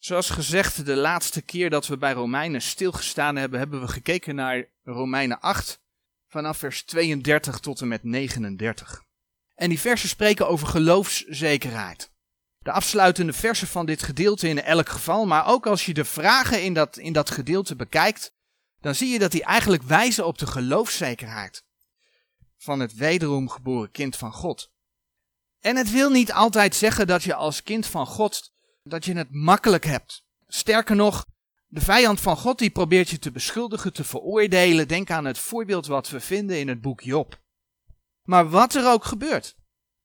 Zoals gezegd, de laatste keer dat we bij Romeinen stilgestaan hebben, hebben we gekeken naar Romeinen 8, vanaf vers 32 tot en met 39. En die versen spreken over geloofszekerheid. De afsluitende versen van dit gedeelte in elk geval, maar ook als je de vragen in dat, in dat gedeelte bekijkt, dan zie je dat die eigenlijk wijzen op de geloofszekerheid van het wederom geboren kind van God. En het wil niet altijd zeggen dat je als kind van God, dat je het makkelijk hebt. Sterker nog, de vijand van God die probeert je te beschuldigen, te veroordelen. Denk aan het voorbeeld wat we vinden in het boek Job. Maar wat er ook gebeurt,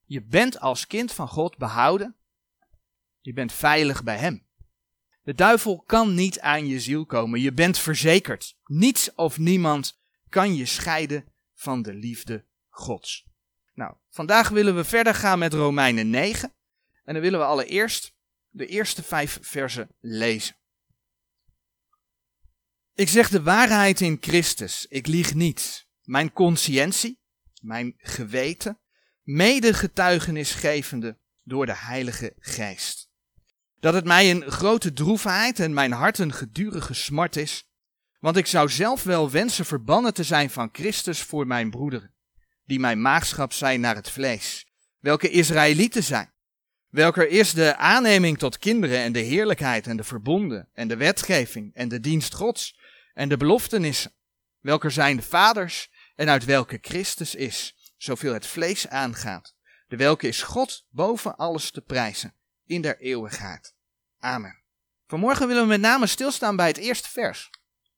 je bent als kind van God behouden. Je bent veilig bij Hem. De duivel kan niet aan je ziel komen. Je bent verzekerd. Niets of niemand kan je scheiden van de liefde Gods. Nou, vandaag willen we verder gaan met Romeinen 9. En dan willen we allereerst de eerste vijf versen lezen. Ik zeg de waarheid in Christus, ik lieg niet. Mijn conscientie, mijn geweten, mede getuigenis gevende door de Heilige Geest. Dat het mij een grote droefheid en mijn hart een gedurige smart is, want ik zou zelf wel wensen verbannen te zijn van Christus voor mijn broederen, die mijn maagschap zijn naar het vlees, welke Israëlieten zijn, welker is de aanneming tot kinderen en de heerlijkheid en de verbonden en de wetgeving en de dienst Gods en de beloftenissen, welker zijn de vaders en uit welke Christus is, zoveel het vlees aangaat, de welke is God boven alles te prijzen in der eeuwigheid. Amen. Vanmorgen willen we met name stilstaan bij het eerste vers.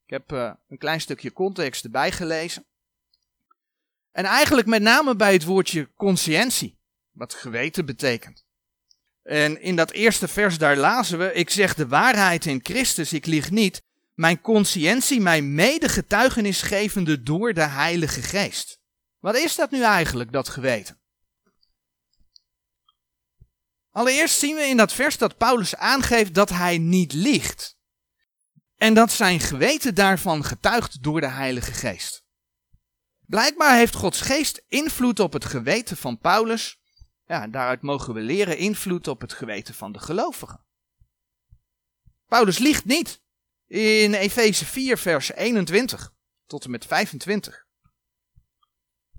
Ik heb uh, een klein stukje context erbij gelezen. En eigenlijk met name bij het woordje conscientie, wat geweten betekent. En in dat eerste vers daar lazen we, ik zeg de waarheid in Christus, ik lieg niet, mijn conscientie mij mede getuigenis gevende door de Heilige Geest. Wat is dat nu eigenlijk, dat geweten? Allereerst zien we in dat vers dat Paulus aangeeft dat hij niet liegt. En dat zijn geweten daarvan getuigt door de Heilige Geest. Blijkbaar heeft Gods Geest invloed op het geweten van Paulus. Ja, daaruit mogen we leren invloed op het geweten van de gelovigen. Paulus liegt niet. In Efeze 4, vers 21 tot en met 25.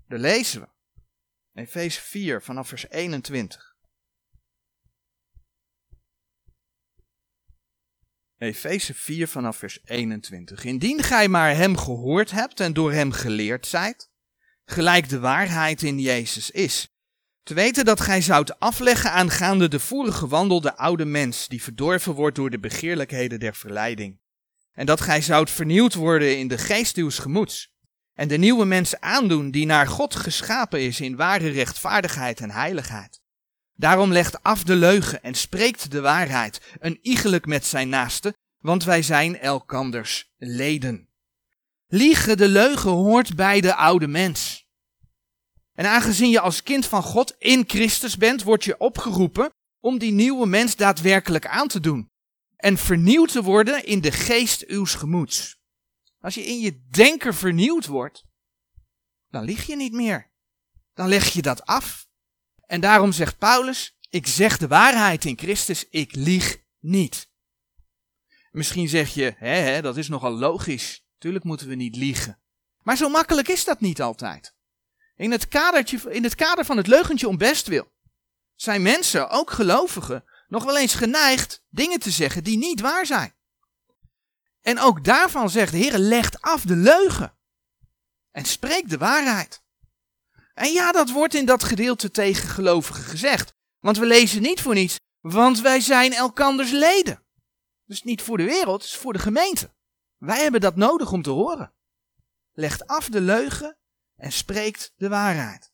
Daar lezen we. Efeze 4 vanaf vers 21. Efeze 4 vanaf vers 21. Indien gij maar hem gehoord hebt en door hem geleerd zijt, gelijk de waarheid in Jezus is, te weten dat gij zoudt afleggen aangaande de vorige wandelde oude mens, die verdorven wordt door de begeerlijkheden der verleiding. En dat gij zoudt vernieuwd worden in de geest uws gemoeds. En de nieuwe mens aandoen die naar God geschapen is in ware rechtvaardigheid en heiligheid. Daarom legt af de leugen en spreekt de waarheid, een iegelijk met zijn naaste, want wij zijn elkanders leden. Liegen de leugen hoort bij de oude mens. En aangezien je als kind van God in Christus bent, word je opgeroepen om die nieuwe mens daadwerkelijk aan te doen. En vernieuwd te worden in de geest uws gemoeds. Als je in je denken vernieuwd wordt, dan lieg je niet meer. Dan leg je dat af. En daarom zegt Paulus, ik zeg de waarheid in Christus, ik lieg niet. Misschien zeg je, hè, hè, dat is nogal logisch. Tuurlijk moeten we niet liegen. Maar zo makkelijk is dat niet altijd. In het, in het kader van het leugentje om bestwil zijn mensen, ook gelovigen, nog wel eens geneigd dingen te zeggen die niet waar zijn. En ook daarvan zegt de Heer, legt af de leugen en spreekt de waarheid. En ja, dat wordt in dat gedeelte tegen gelovigen gezegd. Want we lezen niet voor niets, want wij zijn elkanders leden. Dus niet voor de wereld, het is voor de gemeente. Wij hebben dat nodig om te horen. Legt af de leugen en spreekt de waarheid.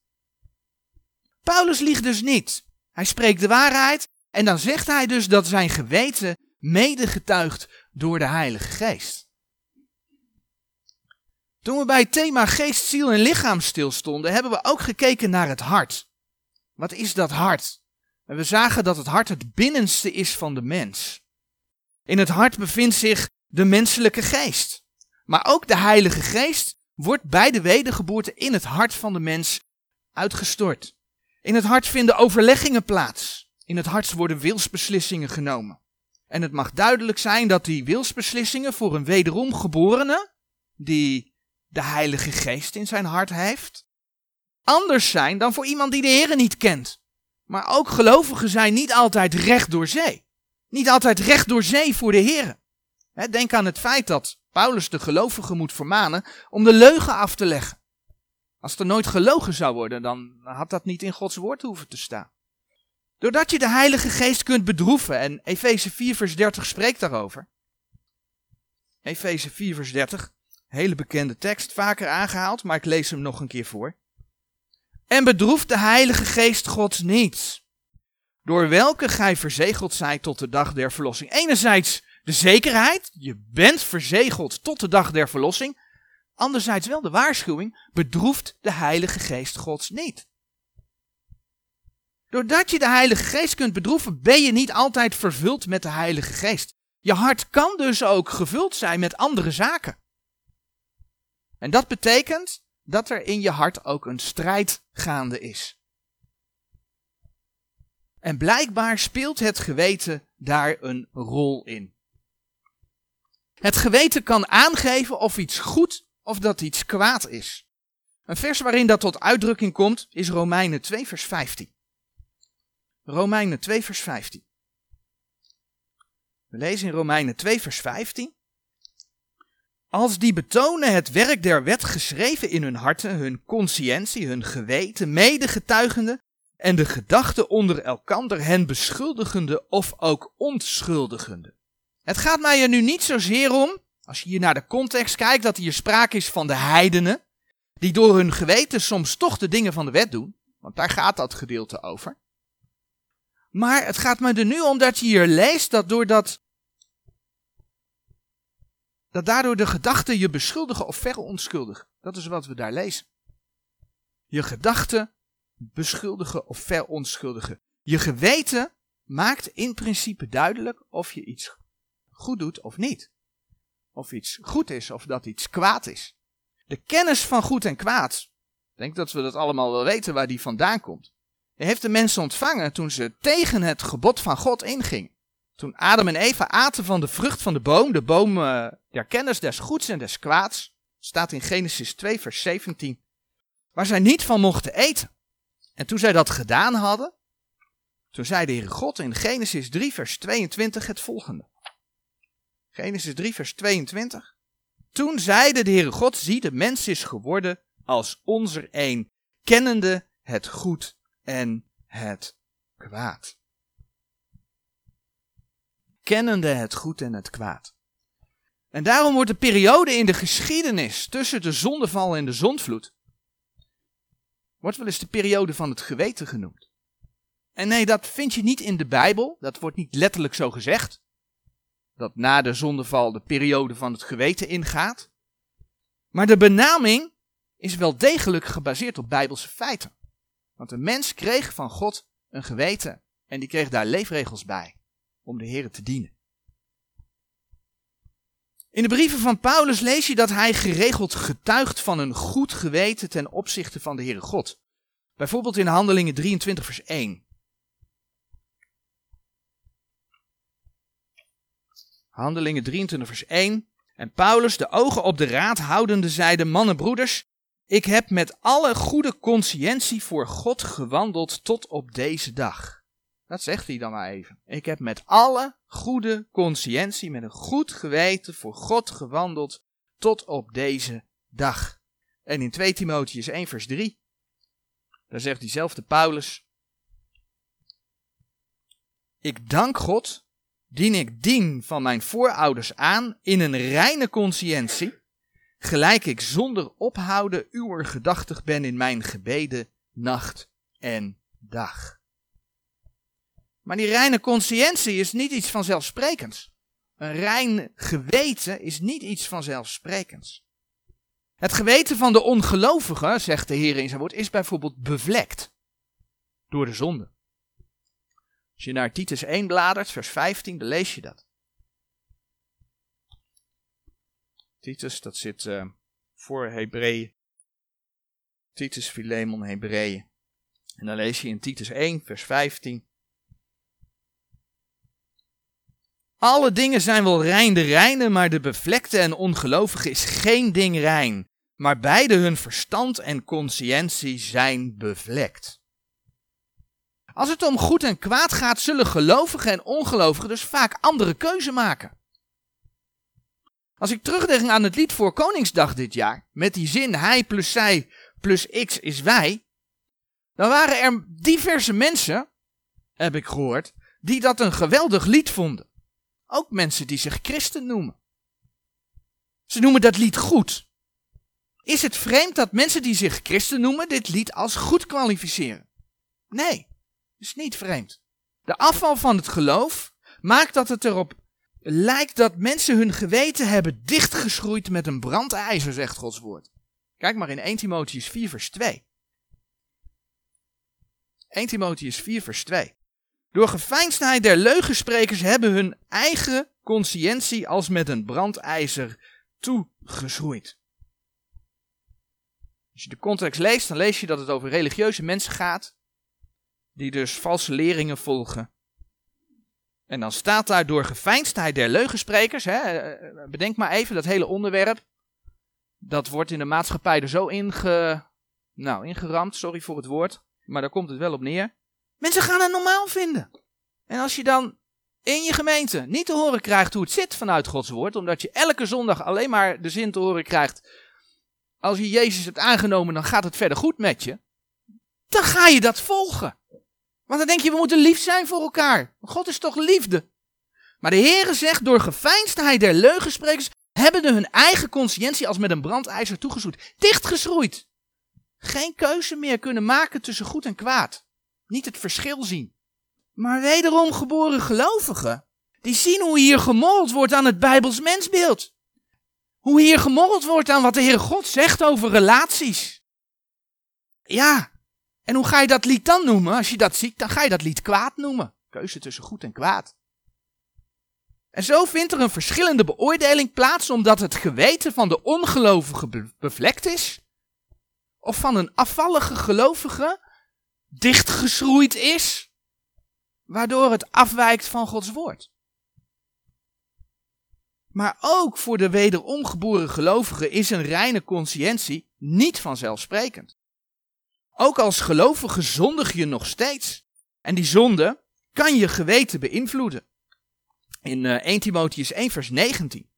Paulus liegt dus niet. Hij spreekt de waarheid en dan zegt hij dus dat zijn geweten medegetuigt door de Heilige Geest. Toen we bij het thema geest, ziel en lichaam stilstonden, hebben we ook gekeken naar het hart. Wat is dat hart? We zagen dat het hart het binnenste is van de mens. In het hart bevindt zich de menselijke geest. Maar ook de Heilige Geest wordt bij de wedergeboorte in het hart van de mens uitgestort. In het hart vinden overleggingen plaats. In het hart worden wilsbeslissingen genomen. En het mag duidelijk zijn dat die wilsbeslissingen voor een wederom geborene, die de Heilige Geest in zijn hart heeft, anders zijn dan voor iemand die de Heer niet kent. Maar ook gelovigen zijn niet altijd recht door zee. Niet altijd recht door zee voor de Heer. Denk aan het feit dat Paulus de gelovigen moet vermanen om de leugen af te leggen. Als er nooit gelogen zou worden, dan had dat niet in Gods woord hoeven te staan. Doordat je de Heilige Geest kunt bedroeven, en Efeze 4 vers 30 spreekt daarover. Efeze 4 vers 30, hele bekende tekst, vaker aangehaald, maar ik lees hem nog een keer voor. En bedroeft de Heilige Geest Gods niet, door welke gij verzegeld zijt tot de dag der verlossing. Enerzijds de zekerheid, je bent verzegeld tot de dag der verlossing. Anderzijds wel de waarschuwing, bedroeft de Heilige Geest Gods niet. Doordat je de Heilige Geest kunt bedroeven, ben je niet altijd vervuld met de Heilige Geest. Je hart kan dus ook gevuld zijn met andere zaken. En dat betekent dat er in je hart ook een strijd gaande is. En blijkbaar speelt het geweten daar een rol in. Het geweten kan aangeven of iets goed of dat iets kwaad is. Een vers waarin dat tot uitdrukking komt is Romeinen 2 vers 15. Romeinen 2 vers 15. We lezen in Romeinen 2 vers 15. Als die betonen het werk der wet geschreven in hun harten, hun conscientie, hun geweten, medegetuigende en de gedachten onder elkander hen beschuldigende of ook ontschuldigende. Het gaat mij er nu niet zozeer om, als je hier naar de context kijkt, dat hier sprake is van de heidenen, die door hun geweten soms toch de dingen van de wet doen, want daar gaat dat gedeelte over. Maar het gaat me er nu om dat je hier leest dat doordat dat daardoor de gedachten je beschuldigen of verontschuldigen. Dat is wat we daar lezen. Je gedachten beschuldigen of verontschuldigen. Je geweten maakt in principe duidelijk of je iets goed doet of niet. Of iets goed is of dat iets kwaad is. De kennis van goed en kwaad, ik denk dat we dat allemaal wel weten waar die vandaan komt. Die heeft de mensen ontvangen toen ze tegen het gebod van God ingingen. Toen Adam en Eva aten van de vrucht van de boom, de boom der kennis des goeds en des kwaads, staat in Genesis 2 vers 17, waar zij niet van mochten eten. En toen zij dat gedaan hadden, toen zei de Heere God in Genesis 3 vers 22 het volgende. Genesis 3 vers 22. Toen zeide de Heere God, zie de mens is geworden als onze een, kennende het goed en het kwaad. Kennende het goed en het kwaad. En daarom wordt de periode in de geschiedenis tussen de zondeval en de zondvloed, wordt wel eens de periode van het geweten genoemd. En nee, dat vind je niet in de Bijbel, dat wordt niet letterlijk zo gezegd dat na de zondeval de periode van het geweten ingaat. Maar de benaming is wel degelijk gebaseerd op bijbelse feiten. Want een mens kreeg van God een geweten en die kreeg daar leefregels bij om de Heer te dienen. In de brieven van Paulus lees je dat hij geregeld getuigt van een goed geweten ten opzichte van de Heere God. Bijvoorbeeld in Handelingen 23 vers 1. Handelingen 23 vers 1. En Paulus, de ogen op de raad houdende, zeide, mannen broeders, ik heb met alle goede conscientie voor God gewandeld tot op deze dag. Dat zegt hij dan maar even. Ik heb met alle goede conscientie, met een goed geweten voor God gewandeld tot op deze dag. En in 2 Timotheus 1 vers 3, daar zegt diezelfde Paulus, ik dank God dien ik dien van mijn voorouders aan in een reine conscientie, gelijk ik zonder ophouden uwer gedachtig ben in mijn gebeden, nacht en dag. Maar die reine conscientie is niet iets vanzelfsprekends. Een rein geweten is niet iets vanzelfsprekends. Het geweten van de ongelovige, zegt de Heer in zijn woord, is bijvoorbeeld bevlekt door de zonde. Als je naar Titus 1 bladert, vers 15, dan lees je dat. Titus, dat zit uh, voor Hebreeën. Titus, Philemon, Hebreeën. En dan lees je in Titus 1, vers 15. Alle dingen zijn wel rein de reine, maar de bevlekte en ongelovige is geen ding rein. Maar beide hun verstand en conscientie zijn bevlekt. Als het om goed en kwaad gaat, zullen gelovigen en ongelovigen dus vaak andere keuze maken. Als ik terugdenk aan het lied voor Koningsdag dit jaar, met die zin hij plus zij plus x is wij, dan waren er diverse mensen, heb ik gehoord, die dat een geweldig lied vonden. Ook mensen die zich christen noemen. Ze noemen dat lied goed. Is het vreemd dat mensen die zich christen noemen dit lied als goed kwalificeren? Nee, is niet vreemd. De afval van het geloof maakt dat het erop lijkt dat mensen hun geweten hebben dichtgeschroeid met een brandijzer, zegt Gods woord. Kijk maar in 1 Timotheus 4 vers 2. 1 Timotheus 4 vers 2. Door geveinsdheid der leugensprekers hebben hun eigen conscientie als met een brandijzer toegeschroeid. Als je de context leest, dan lees je dat het over religieuze mensen gaat, die dus valse leringen volgen. En dan staat daar door geveinsdheid der leugensprekers, hè, eh, bedenk maar even dat hele onderwerp, dat wordt in de maatschappij er zo inge, nou, ingeramd, sorry voor het woord, maar daar komt het wel op neer. Mensen gaan het normaal vinden. En als je dan in je gemeente niet te horen krijgt hoe het zit vanuit Gods woord, omdat je elke zondag alleen maar de zin te horen krijgt, als je Jezus hebt aangenomen, dan gaat het verder goed met je, dan ga je dat volgen. Want dan denk je, we moeten lief zijn voor elkaar. God is toch liefde? Maar de Heere zegt, door geveinsdheid der leugensprekers hebben de hun eigen conscientie als met een brandijzer toegeschroeid, dichtgeschroeid. Geen keuze meer kunnen maken tussen goed en kwaad. Niet het verschil zien. Maar wederom geboren gelovigen, die zien hoe hier gemorreld wordt aan het Bijbels mensbeeld. Hoe hier gemorreld wordt aan wat de Heere God zegt over relaties. Ja, en hoe ga je dat lied dan noemen? Als je dat ziet, dan ga je dat lied kwaad noemen. Keuze tussen goed en kwaad. En zo vindt er een verschillende beoordeling plaats omdat het geweten van de ongelovige bevlekt is. Of van een afvallige gelovige dichtgeschroeid is. Waardoor het afwijkt van Gods woord. Maar ook voor de wederomgeboren gelovige is een reine conscientie niet vanzelfsprekend. Ook als gelovige zondig je nog steeds. En die zonde kan je geweten beïnvloeden. In uh, eh, 1 Timotheus 1 vers 19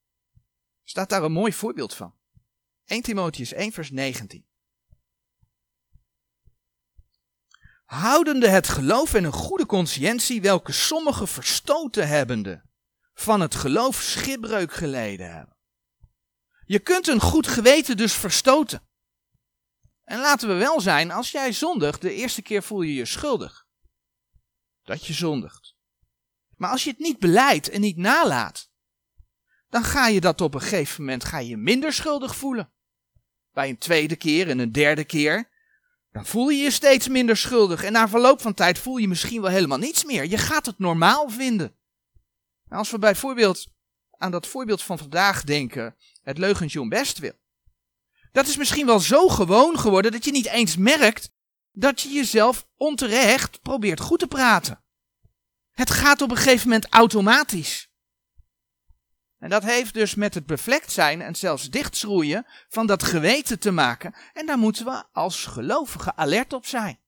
staat daar een mooi voorbeeld van. 1 Timotheus 1 vers 19. Houdende het geloof en een goede conscientie, welke sommigen verstoten hebbende van het geloof schipbreuk geleden hebben. Je kunt een goed geweten dus verstoten. En laten we wel zijn, als jij zondigt, de eerste keer voel je je schuldig. Dat je zondigt. Maar als je het niet beleidt en niet nalaat, dan ga je dat op een gegeven moment ga je minder schuldig voelen. Bij een tweede keer en een derde keer, dan voel je je steeds minder schuldig. En na verloop van tijd voel je misschien wel helemaal niets meer. Je gaat het normaal vinden. als we bijvoorbeeld aan dat voorbeeld van vandaag denken, het leugentje om best wil. Dat is misschien wel zo gewoon geworden dat je niet eens merkt dat je jezelf onterecht probeert goed te praten. Het gaat op een gegeven moment automatisch. En dat heeft dus met het bevlekt zijn en zelfs dichtschroeien van dat geweten te maken. En daar moeten we als gelovigen alert op zijn.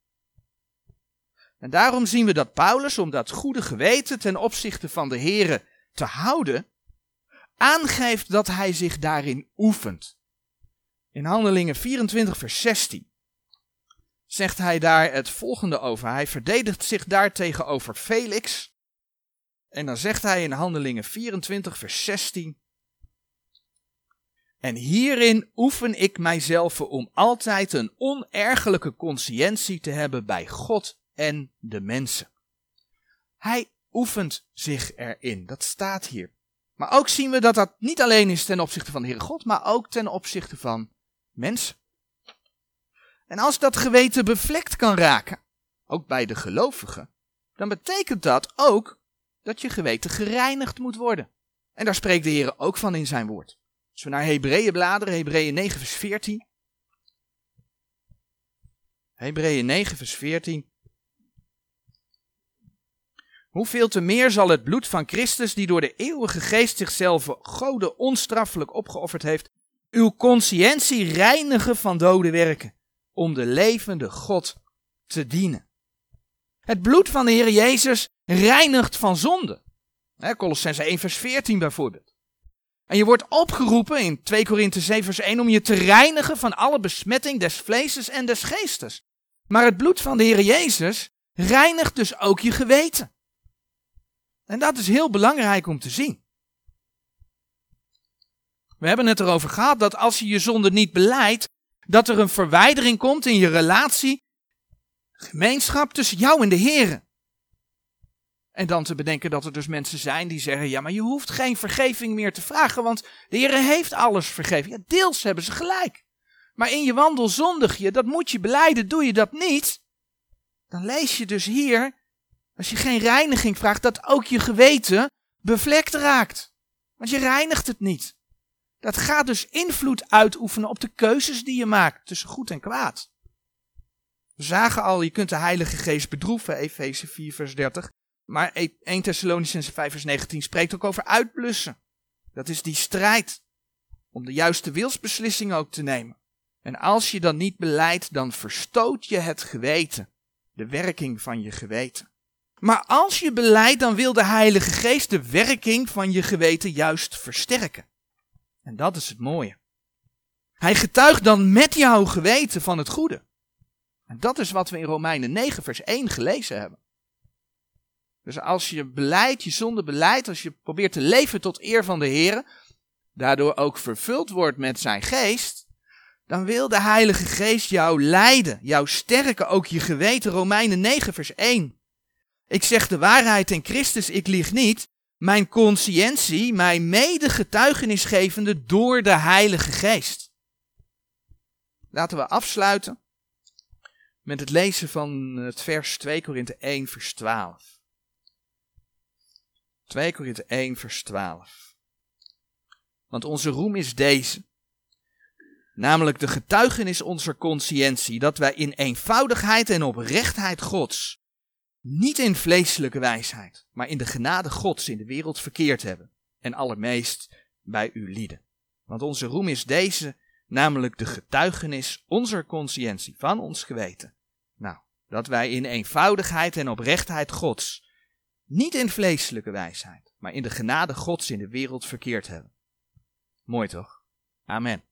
En daarom zien we dat Paulus, om dat goede geweten ten opzichte van de Here te houden, aangeeft dat hij zich daarin oefent. In Handelingen 24, vers 16 zegt hij daar het volgende over. Hij verdedigt zich daar tegenover Felix. En dan zegt hij in Handelingen 24, vers 16. En hierin oefen ik mijzelf om altijd een onergelijke conscientie te hebben bij God en de mensen. Hij oefent zich erin. Dat staat hier. Maar ook zien we dat dat niet alleen is ten opzichte van de Heere God, maar ook ten opzichte van mensen. En als dat geweten bevlekt kan raken, ook bij de gelovigen, dan betekent dat ook dat je geweten gereinigd moet worden. En daar spreekt de Heer ook van in zijn woord. Als we naar Hebreeën bladeren, Hebreeën 9 vers 14. Hebreeën 9 vers 14. Hoeveel te meer zal het bloed van Christus, die door de eeuwige geest zichzelf Gode onstraffelijk opgeofferd heeft, uw conscientie reinigen van dode werken, om de levende God te dienen. Het bloed van de Heer Jezus reinigt van zonde. Colossense 1 vers 14 bijvoorbeeld. En je wordt opgeroepen in 2 Korinthe 7 vers 1 om je te reinigen van alle besmetting des vleeses en des geestes. Maar het bloed van de Heer Jezus reinigt dus ook je geweten. En dat is heel belangrijk om te zien. We hebben het erover gehad dat als je je zonde niet beleidt, dat er een verwijdering komt in je relatie, gemeenschap tussen jou en de Heer. En dan te bedenken dat er dus mensen zijn die zeggen: ja, maar je hoeft geen vergeving meer te vragen, want de Heer heeft alles vergeven. Ja, deels hebben ze gelijk. Maar in je wandel zondig je, dat moet je beleiden. Doe je dat niet, dan lees je dus hier, als je geen reiniging vraagt, dat ook je geweten bevlekt raakt. Want je reinigt het niet. Dat gaat dus invloed uitoefenen op de keuzes die je maakt tussen goed en kwaad. We zagen al, je kunt de Heilige Geest bedroeven, Efeze 4 vers 30. Maar 1 Thessalonicense 5 vers 19 spreekt ook over uitblussen. Dat is die strijd om de juiste wilsbeslissing ook te nemen. En als je dan niet beleidt, dan verstoot je het geweten, de werking van je geweten. Maar als je beleidt, dan wil de Heilige Geest de werking van je geweten juist versterken. En dat is het mooie. Hij getuigt dan met jouw geweten van het goede. En dat is wat we in Romeinen 9, vers 1 gelezen hebben. Dus als je beleid, je zonde beleidt, als je probeert te leven tot eer van de Heer, daardoor ook vervuld wordt met zijn geest, dan wil de Heilige Geest jou leiden, jou sterken, ook je geweten. Romeinen 9, vers 1. Ik zeg de waarheid in Christus, ik lieg niet. Mijn conscientie, mijn medegetuigenisgevende door de Heilige Geest. Laten we afsluiten met het lezen van het vers 2 Korinthe 1, vers 12. 2 Korinthe 1, vers 12. Want onze roem is deze. Namelijk de getuigenis onze conscientie, dat wij in eenvoudigheid en oprechtheid Gods, niet in vleeselijke wijsheid, maar in de genade Gods in de wereld verkeerd hebben. En allermeest bij uw lieden. Want onze roem is deze, namelijk de getuigenis onze conscientie, van ons geweten. Nou, dat wij in eenvoudigheid en oprechtheid Gods, niet in vleeselijke wijsheid, maar in de genade Gods in de wereld verkeerd hebben. Mooi toch? Amen.